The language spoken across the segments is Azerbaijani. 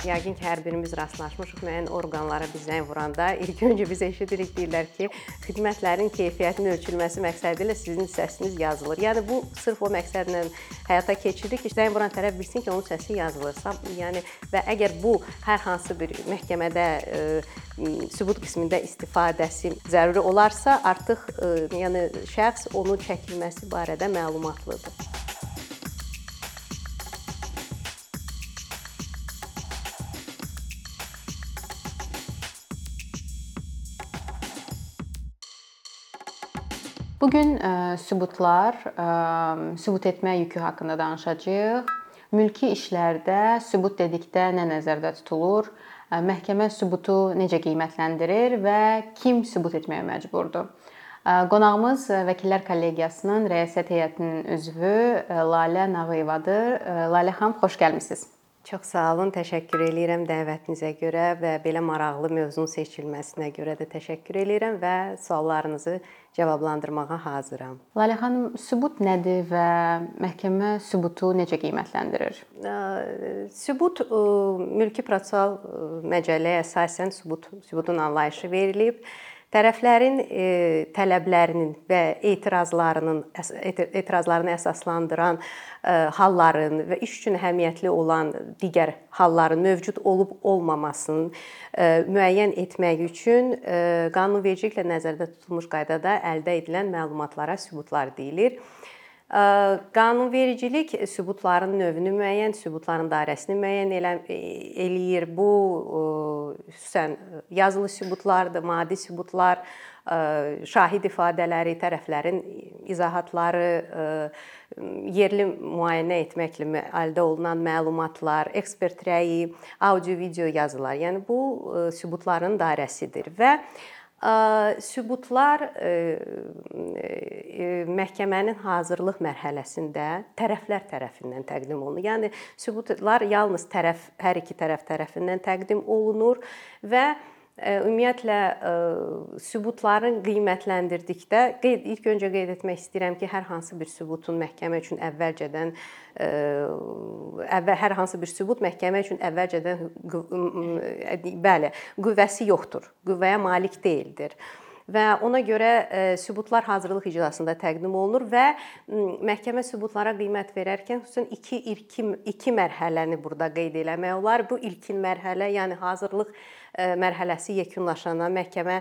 Yəqin ki, hər birimiz rastlaşmışıq müəyyən orqanlara biz zəng vuranda ilk öncə biz eşidirik deyirlər ki, xidmətlərin keyfiyyətinin ölçülməsi məqsədilə sizin səsiniz yazılır. Yəni bu sırf o məqsədlə həyata keçirilir ki, zəng vuran tərəf bilsin ki, onun səsi yazılırsa, yəni və əgər bu hər hansı bir məhkəmədə ə, sübut qismində istifadəsi zəruri olarsa, artıq ə, yəni şəxs onun çəkilməsi barədə məlumatlıdır. Bu gün e, sübutlar, e, sübut etmə yükü haqqında danışacağıq. Mülki işlərdə sübut dedikdə nə nəzərdə tutulur? E, məhkəmə sübutu necə qiymətləndirir və kim sübut etməyə məcburdur? Qonağımız Vəkillər Kollegiyasının rəissiyyət heyətinin üzvü Lalə Nağıyevadır. Lalə xanım, xoş gəlmisiniz. Çox sağ olun, təşəkkür eləyirəm dəvətinizə görə və belə maraqlı mövzunun seçilməsinə görə də təşəkkür eləyirəm və suallarınızı cavablandırmağa hazıram. Lalə xanım, sübut nədir və məhkəmə sübutu necə qiymətləndirir? Sübut mülki prosessual məcəlləyə əsasən sübut sübutun anlayışı verilib. Tərəflərin e, tələblərinin və etirazlarının etirazlarını əsaslandıran e, halların və iş üçün əhəmiyyətli olan digər halların mövcud olub olmamasını e, müəyyən etmək üçün qanunvericiliklə nəzərdə tutulmuş qaydada əldə edilən məlumatlara sübutlar deyilir. Qanunvericilik sübutların növünü müəyyən, sübutların dairəsini müəyyən e, eləyir. Bu xüsusən yazılı sübutlardır, maddi sübutlar, şahid ifadələri, tərəflərin izahatları, yerli müayinə etməklə əldə olunan məlumatlar, ekspert rəyi, audio-video yazılar. Yəni bu sübutların dairəsidir və sübutlar məhkəmənin hazırlıq mərhələsində tərəflər tərəfindən təqdim olunur. Yəni sübutlar yalnız tərəf hər iki tərəf tərəfindən təqdim olunur və Ümumiyyətlə sübutların qiymətləndirdikdə qeyd ilk öncə qeyd etmək istəyirəm ki, hər hansı bir sübutun məhkəmə üçün əvvəlcədən əvvəl hər hansı bir sübut məhkəmə üçün əvvəlcədən bəli, qüvvəsi yoxdur. Qüvvəyə malik deyildir və ona görə sübutlar hazırlıq iclasında təqdim olunur və məhkəmə sübutlara qiymət verərkən xüsusən 2 2 2 mərhələni burada qeyd eləmək olar. Bu ilkin mərhələ, yəni hazırlıq mərhələsi yekunlaşana məhkəmə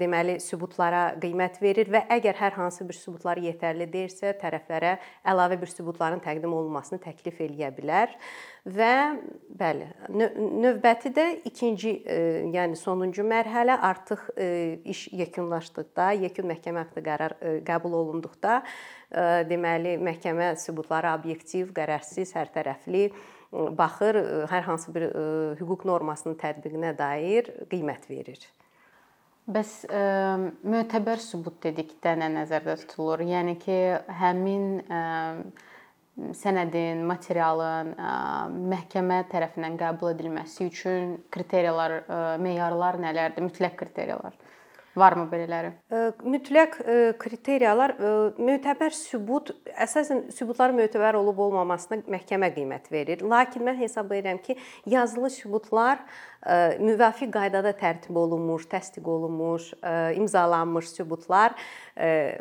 deməli sübutlara qiymət verir və əgər hər hansı bir sübutlar yetərli deyilsə, tərəflərə əlavə bir sübutların təqdim olunmasını təklif eləyə bilər. Və bəli, növbəti də ikinci, yəni sonuncu mərhələ artıq iş yekunlaşdıqda, yekun məhkəmə haqqında qərar qəbul olunduqda deməli məhkəmə sübutları obyektiv, qərarsiz, hərtərəfli baxır, hər hansı bir hüquq normasının tətbiqinə dair qiymət verir. Bəs ə, mötəbər sübut dedikdə nə nəzərdə tutulur? Yəni ki, həmin ə, sənədin, materialın ə, məhkəmə tərəfindən qəbul edilməsi üçün kriteriyalar, ə, meyarlar nələrdir? Mütləq kriteriyalar. Varmı belələri? Mütləq kriteriyalar mötəbər sübut, əsasən sübutların mötəbər olub olmamasına məhkəmə qiymət verir. Lakin mən hesab edirəm ki, yazılı sübutlar müvafiq qaydada tərtib olunmuş, təsdiq olunmuş, imzalanmış sübutlar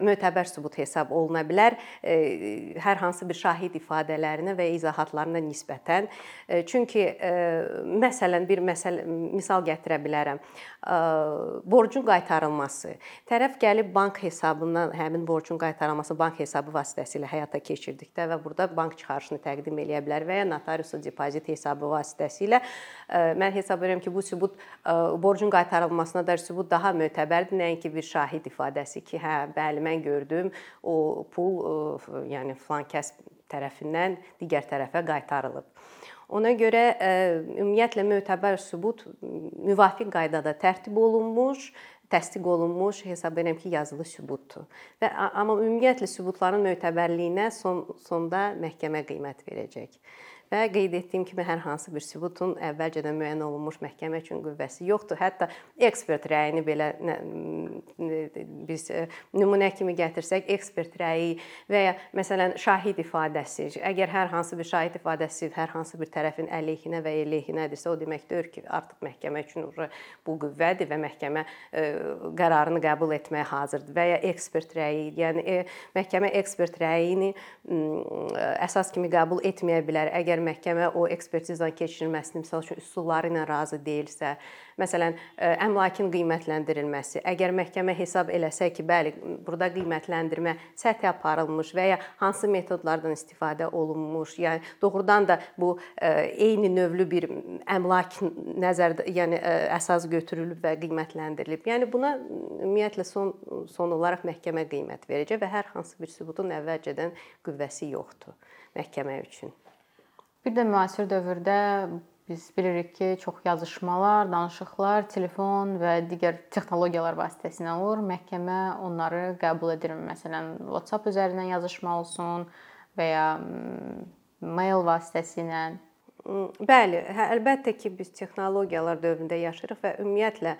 mötəbər sübut hesab oluna bilər hər hansı bir şahid ifadələrinə və izahatlarına nisbətən. Çünki məsələn bir məsəl misal gətirə bilərəm. Borcun qaytarılması. Tərəf gəlib bank hesabından həmin borcun qaytarılması bank hesabı vasitəsilə həyata keçirdikdə və burada bank çıxarışını təqdim eləyə bilər və ya notariusa depozit hesabı vasitəsilə mən hesab edirəm ki, bu sübut borcun qaytarılmasına dair sübut daha mötəbərdir, nəinki bir şahid ifadəsi ki, hə, bəli, mən gördüm, o pul yəni filan kəs tərəfindən digər tərəfə qaytarılıb. Ona görə ümumiyyətlə mötəbər sübut müvafiq qaydada tərtib olunmuş, təsdiq olunmuş hesab edirəm ki, yazılı sübutdur. Və amma ümumiyyətlə sübutların mötəbərliyinə son sonda məhkəmə qiymət verəcək. Və qeyd etdiyim kimi hər hansı bir sübutun əvvəlcədən müəyyən olunmuş məhkəmə üçün qüvvəsi yoxdur. Hətta ekspert rəyini belə biz nümunə kimi gətirsək, ekspert rəyi və ya məsələn şahid ifadəsi, əgər hər hansı bir şahid ifadəsi hər hansı bir tərəfin əleyhinə və əleyhinədirsə, o deməkdir ki, artıq məhkəmə üçün bu qüvvədir və məhkəmə qərarını qəbul etməyə hazırdır və ya ekspert rəyi, yəni məhkəmə ekspert rəyini əsas kimi qəbul etməyə bilər. Əgər məhkəmə o ekspertizanın keçirilməsini məsəl üçün üsulları ilə razı deyilsə, məsələn, əmlakın qiymətləndirilməsi. Əgər məhkəmə hesab eləsə ki, bəli, burada qiymətləndirmə səthi aparılmış və ya hansı metodlardan istifadə olunmuş, yəni doğrudan da bu eyni növlü bir əmlak nəzərdə, yəni əsas götürülüb və qiymətləndirilib. Yəni buna ümumiyyətlə son son olaraq məhkəmə qiymət verəcək və hər hansı bir sübutun əvvəlcədən qüvvəsi yoxdur məhkəmə üçün. Bir də müasir dövrdə biz bilirik ki, çox yazışmalar, danışıqlar telefon və digər texnologiyalar vasitəsilə olur. Məhkəmə onları qəbul edirmi? Məsələn, WhatsApp üzərindən yazışma olsun və ya mail vasitəsilə Bəli, hə, əlbəttə ki, biz texnologiyalar dövründə yaşayırıq və ümumiyyətlə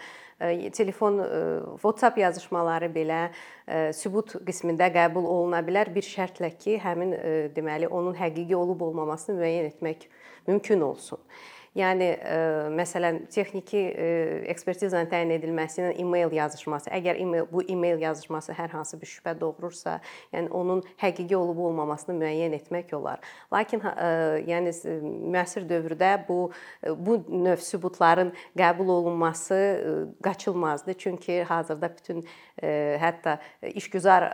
telefon WhatsApp yazışmaları belə sübut qismində qəbul oluna bilər bir şərtlə ki, həmin deməli onun həqiqi olub olmamasını müəyyən etmək mümkün olsun. Yəni ə, e, məsələn, texniki ə, e, ekspertizanın təyin edilməsi ilə e-mail yazışması, əgər e-mail bu e-mail yazışması hər hansı bir şübhə doğurursa, yəni onun həqiqi olub olmamasını müəyyən etmək olar. Lakin ə, e, yəni müasir dövrdə bu bu növ sübutların qəbul olunması qaçılmazdır. Çünki hazırda bütün hətta işgüzar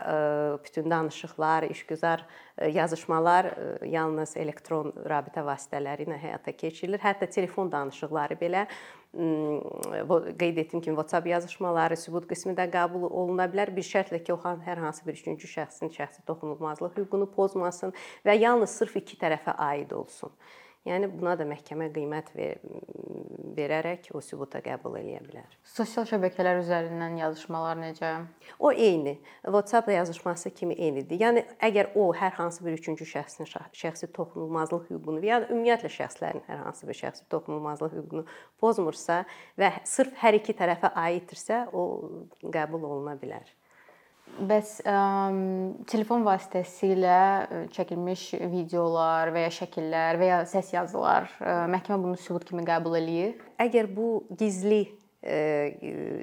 bütün danışıqlar, işgüzar yazışmalar yalnız elektron rabitə vasitələri ilə həyata keçirilir. Hətta telefon danışıqları belə qeyd etdiyim kimi WhatsApp yazışmaları sübut qismində qəbul oluna bilər. Bir şərtlə ki, o hər hansı bir üçüncü şəxsin şəxsi toxunulmazlıq hüququnu pozmasın və yalnız sırf iki tərəfə aid olsun. Yəni buna da məhkəmə qiymət ver, verərək o sübuta qəbul eləyə bilər. Sosial şəbəkələr üzərindən yazışmalar necə? O eyni. WhatsApp yazışması kimi eynidir. Yəni əgər o hər hansı bir üçüncü şəxsin şəxsi toxunulmazlıq hüququnu və ya ümumiyyətlə şəxslərin hər hansı bir şəxsi toxunulmazlıq hüququnu pozmursa və sırf hər iki tərəfə aiddirsə, o qəbul oluna bilər. Bəs ə, telefon vasitəsilə çəkilmiş videolar və ya şəkillər və ya səs yazılar ə, məhkəmə bunu sübut kimi qəbul eləyir? Əgər bu gizli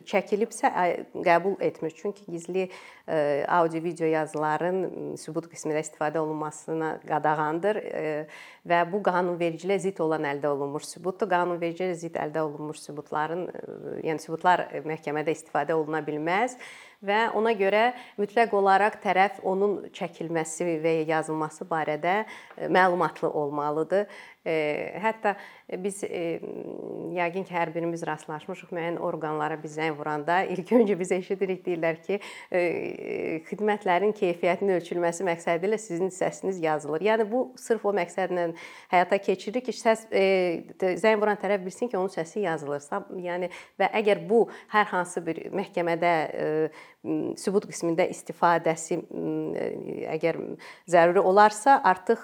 çəkilibsə qəbul etmir. Çünki gizli audio video yazıların sübut qismində istifadə olunmasına qadağandır və bu qanunvericiliyə zidd olan əldə olunmuş sübutdur. Qanunvericiliyə zidd əldə olunmuş sübutların, yəni sübutlar məhkəmədə istifadə oluna bilməz və ona görə mütləq olaraq tərəf onun çəkilməsi və ya yazılması barədə məlumatlı olmalıdır. Hətta biz yəqin ki, hər birimiz rastlaşmışıq müəyyən orqanlara biz zəng vuranda ilk öncə biz eşidirik deyirlər ki, xidmətlərin keyfiyyətinin ölçülməsi məqsədi ilə sizin səsiniz yazılır. Yəni bu sırf o məqsədlə həyata keçirilir ki, səs zəng vuran tərəf bilsin ki, onun səsi yazılır. Yəni və əgər bu hər hansı bir məhkəmədə sübut qismində istifadəsi əgər zəruri olarsa, artıq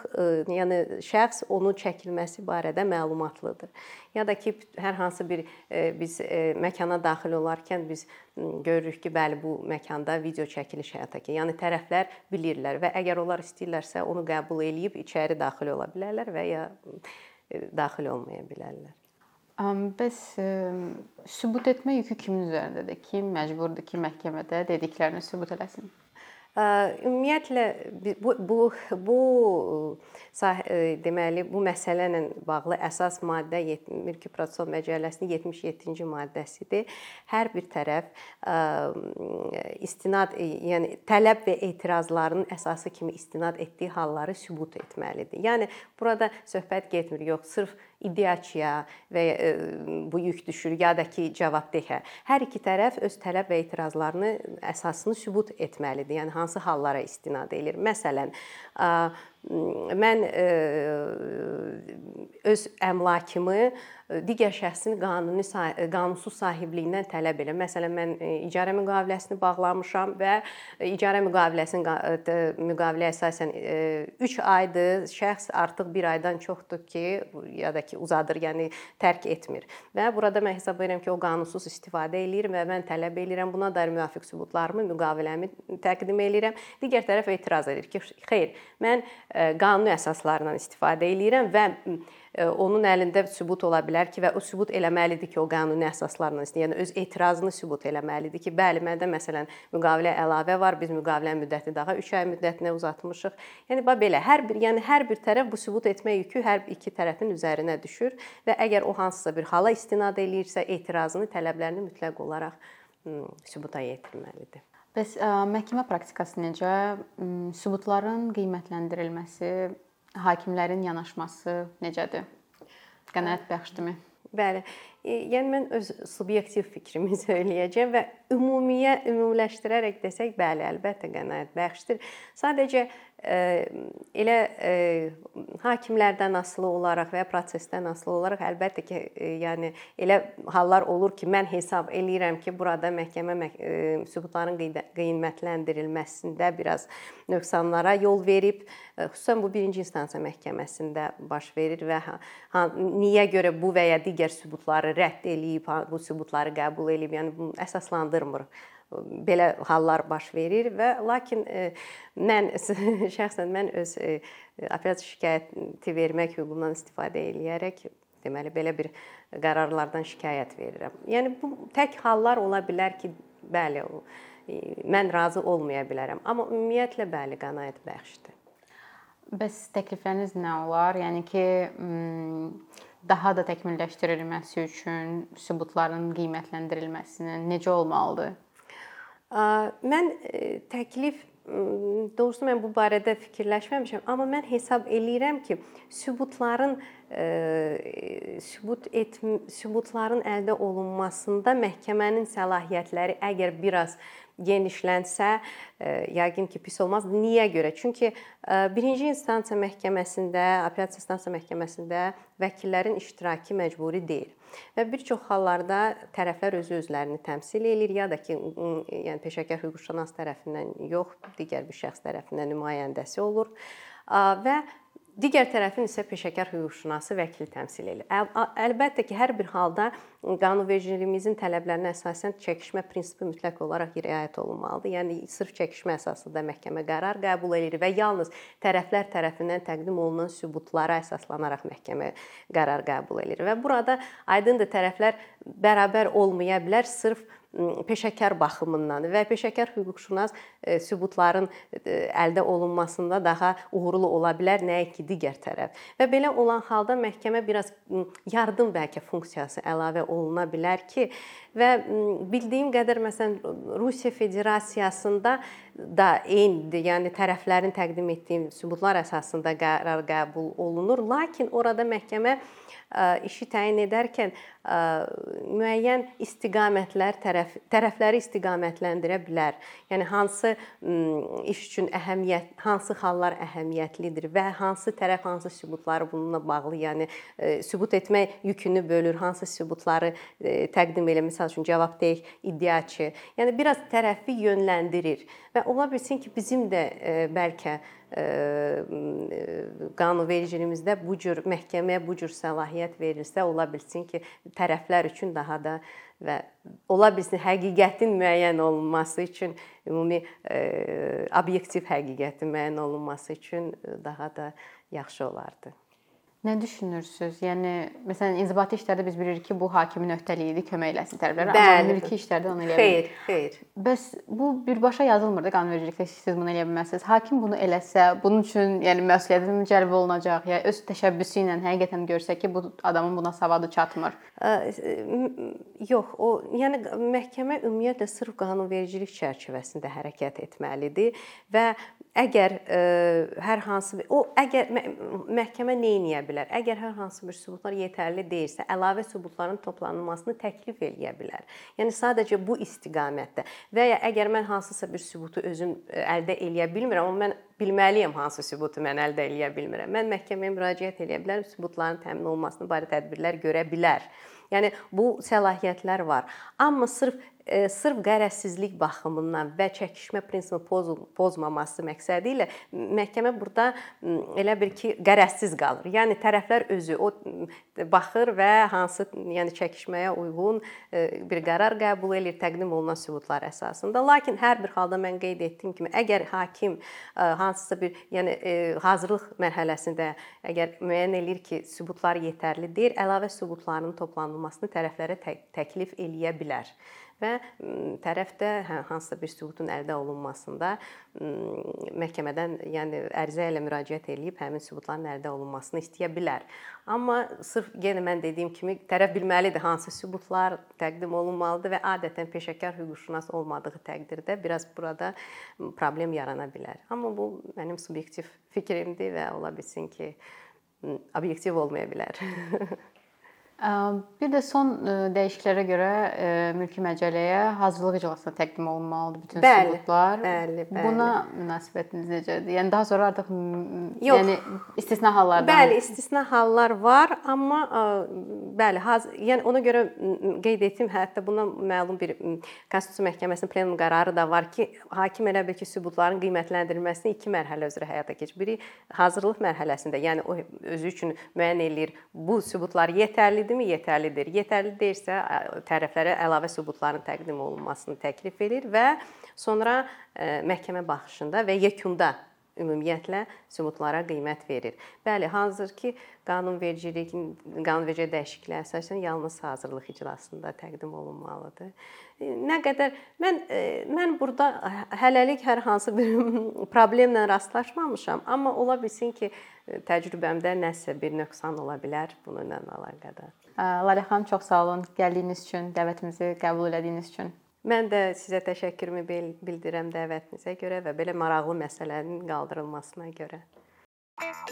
yəni şəxs onun çəkilməsi barədə məlumatlıdır. Ya da ki, hər hansı bir biz məkana daxil olarkən biz görürük ki, bəli bu məkanda video çəkiliş həyata keçir. Yəni tərəflər bilirlər və əgər onlar istəyirlərsə, onu qəbul eləyib içəri daxil ola bilərlər və ya daxil olmaya bilərlər. Bəs sübut etmə yükü kimin üzərindədir? Kim məcburdur ki, məhkəmədə dediklərini sübut eləsin? Ümumiyyətlə bu bu bu deməli bu məsələ ilə bağlı əsas maddə Mülki Prosessual Məcəlləsinin 77-ci maddəsidir. Hər bir tərəf istinad yəni tələb və etirazların əsası kimi istinad etdiyi halları sübut etməlidir. Yəni burada söhbət getmir, yox, sırf iddiaçıya və bu yük düşür ya da ki, cavabdehə. Hər iki tərəf öz tələb və etirazlarını əsasını sübut etməlidir. Yəni hansı hallara istinad edir? Məsələn, mən öz əmlakımı digər şəxsin qanuni qanunsuz sahibliyindən tələb edir. Məsələn, mən icarə müqaviləsini bağlamışam və icarə müqaviləsinin müqavilə əsasən 3 aydır, şəxs artıq 1 aydan çoxdur ki, ya da ki uzadır, yəni tərk etmir. Və burada mən hesab edirəm ki, o qanunsuz istifadə eləyir və mən tələb eləyirəm buna dair müvafiq sübutlarımı, müqaviləmi təqdim eləyirəm. Digər tərəf etiraz edir ki, xeyr, mən qanuni əsaslarından istifadə eləyirəm və onun əlində sübut ola bilər ki, və o sübut eləməlidir ki, o qanuni əsaslarla. Yəni öz etirazını sübut eləməlidir ki, bəli, məndə məsələn müqavilə əlavə var, biz müqavilə müddəti daha 3 ay müddətinə uzatmışıq. Yəni bax belə hər bir, yəni hər bir tərəf bu sübut etmə yükü hər iki tərəfin üzərinə düşür və əgər o hansısa bir hala istinad eləyirsə, etirazını, tələblərini mütləq olaraq sübuta yetirməlidir. Bəs ə, məhkəmə praktikası necə? Sübutların qiymətləndirilməsi hakimlərin yanaşması necədir? Qənaət bəxşdirmi? Bəli. E, yəni mən öz subyektiv fikrimi söyləyəcəm və ümumiyə ümumiləşdirərək desək, bəli, əlbəttə qənaət bəxşdir. Sadəcə elə hakimlərdən asılı olaraq və ya prosesdən asılı olaraq əlbəttə ki, yəni elə hallar olur ki, mən hesab eləyirəm ki, burada məhkəmə sübutların qiymətləndirilməsində biraz nöqsanlara yol verib, xüsusən bu birinci instansiya məhkəməsində baş verir və niyə görə bu və ya digər sübutları rədd eləyib, bu sübutları qəbul eləyib, yəni bunu əsaslandırmır belə hallar baş verir və lakin e, mən şəxsən mən öz e, apellyasiya şikayəti vermək hüququndan istifadə eləyərək deməli belə bir qərarlardan şikayət verirəm. Yəni bu tək hallar ola bilər ki, bəli, e, mən razı olmaya bilərəm, amma ümumiyyətlə bəli, qənaət bəxşdir. Bəs təklifləriniz nə olar? Yəni ki, daha da təkmilləşdirilməsi üçün sübutların qiymətləndirilməsinin necə olmalıdır? Mən təklif doğrusu mən bu barədə fikirləşməmişəm, amma mən hesab eləyirəm ki, sübutların sübut et sübutların əldə olunmasında məhkəmənin səlahiyyətləri əgər biraz genişlənsə, yəqin ki, pis olmaz. Niyə görə? Çünki birinci instansiya məhkəməsində, apellyasiya instansiya məhkəməsində vəkillərin iştirakı məcburi deyil. Və bir çox hallarda tərəflər özü özlərini təmsil eləyir ya da ki, yəni peşəkar hüquqşünas tərəfindən yox, digər bir şəxs tərəfindən nümayəndəsi olur və Digər tərəfin isə peşəkar hüquqşünası vəkil təmsil edir. Əlbəttə ki, hər bir halda qanunvericiliyimizin tələblərinə əsasən çəkişmə prinsipi mütləq olaraq riayət olunmalıdır. Yəni sırf çəkişmə əsasında məhkəmə qərar qəbul edir və yalnız tərəflər tərəfindən təqdim olunan sübutlara əsaslanaraq məhkəmə qərar qəbul edir. Və burada aydındır tərəflər bərabər olmaya bilər sırf peşəkar baxımından və peşəkar hüquqşünas sübutların əldə olunmasında daha uğurlu ola bilər, nəinki digər tərəf. Və belə olan halda məhkəmə biraz yardım bəlkə funksiyası əlavə oluna bilər ki, və bildiyim qədər məsələn Rusiya Federasiyasında da eynidir. Yəni tərəflərin təqdim etdiyi sübutlar əsasında qərar qəbul olunur, lakin orada məhkəmə işi təyin edərkən müəyyən istiqamətlər tərəf tərəfləri istiqamətləndirə bilər. Yəni hansı iş üçün əhəmiyyət, hansı hallar əhəmiyyətlidir və hansı tərəf hansı sübutları bununla bağlı, yəni sübut etmək yükünü bölür, hansı sübutları təqdim elə, məsəl üçün cavabdeh, iddiaçı. Yəni biraz tərəfi yönləndirir və ola bilsin ki, bizim də bəlkə qanunvericiliyimizdə bu cür məhkəməyə bu cür səlahiyyət verilsə, ola bilsin ki, tərəflər üçün daha da və ola bilsin həqiqətin müəyyən olunması üçün ümumi obyektiv həqiqətin müəyyən olunması üçün daha da yaxşı olardı. Nə düşünürsüz? Yəni məsələn inzibati işlərdə biz bilirik ki, bu hakimin öhdəliyidir, kömək eləsin tərəflərə, amma mülki işlərdə onu eləyə bilmir. Xeyr, xeyr. Bəs bu birbaşa yazılmır da qanunvericilikdə siz bunu eləyə bilməzsiniz. Hakim bunu eləsə, bunun üçün yəni məsuliyyətin cəlb olunacaq, ya öz təşəbbüsü ilə həqiqətən görsə ki, bu adamın buna savadı çatmır. Yox, o yəni məhkəmə ümumiyyətlə sırf qanunvericilik çərçivəsində hərəkət etməlidir və əgər hər hansı o əgər məhkəmə nə edə bilər. Əgər hər hansı bir sübutlar yetərli deyilsə, əlavə sübutların toplanılmasını təklif eləyə bilər. Yəni sadəcə bu istiqamətdə və ya əgər mən hansısa bir sübutu özüm e, əldə eləyə bilmirəm, amma mən bilməliyəm hansı sübutu mən əldə eləyə bilmirəm. Mən məhkəməyə müraciət eləyə bilərəm, sübutların təmin olunmasına barədə tədbirlər görə bilər. Yəni bu səlahiyyətlər var. Amma sırf sırf qərəzsizlik baxımından və çəkişmə prinsipi poz, pozmaması məqsədi ilə məhkəmə burada elə bir ki, qərəzsiz qalır. Yəni tərəflər özü o baxır və hansı yəni çəkişməyə uyğun e, bir qərar qəbul edir təqdim olunan sübutlar əsasında. Lakin hər bir halda mən qeyd etdiyim kimi, əgər hakim e, hansısa bir yəni e, hazırlıq mərhələsində əgər müəyyən eləyir ki, sübutlar yetərli deyil, əlavə sübutların toplanılmasını tərəflərə tə təklif eləyə bilər və tərəf də hə, hansısa bir sübutun əldə olunmasında məhkəmədən, yəni ərizə ilə müraciət edib həmin sübutların əldə olunmasını istəyə bilər. Amma sırf yenə mən dediyim kimi tərəf bilməlidir hansı sübutlar təqdim olunmalıdır və adətən peşəkar hüquqşünas olmadığı təqdirdə biraz burada problem yarana bilər. Amma bu mənim subyektiv fikrimdir və ola bilsin ki, obyektiv olmaya bilər. Bir də son dəyişikliklərə görə mülki məcəlləyə hazırlıq iclasına təqdim olunmalıdır bütün bəli, sübutlar. Bəli, bəli. Buna münasibətiniz necədir? Yəni daha sonra artıq Yox. yəni istisna hallardan. Bəli, istisna hallar var, amma bəli, haz yəni ona görə qeyd etdim, hətta buna məlum bir Konstitusiya Məhkəməsinin plenum qərarı da var ki, hakim elə bil ki, sübutların qiymətləndirilməsini iki mərhələ üzrə həyata keçirir. Biri hazırlıq mərhələsində, yəni o özü üçün müəyyən eləyir bu sübutlar yetərlidir yetərlidimi? Yetərlidir. Yetərli deyilsə, tərəflərə əlavə sübutların təqdim olunmasını təklif edir və sonra məhkəmə baxışında və yekunda ümumiyyətlə sübutlara qiymət verir. Bəli, hazırki qanunvericiliyin qanunverici dəyişikliklərə əsasən yalnız hazırlıq iclasında təqdim olunmalıdır. Nə qədər mən mən burada hələlik hər hansı bir problemlə rastlaşmamışam, amma ola bilsin ki, təcrübəmdə nəsə bir nöqsan ola bilər bununla əlaqədar. Lalə xanım, çox sağ olun gəldiyiniz üçün, dəvətimizi qəbul etdiyiniz üçün. Mən də sizə təşəkkürümü bildirirəm dəvətinizə görə və belə maraqlı məsələnin qaldırılmasına görə. Thank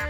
you.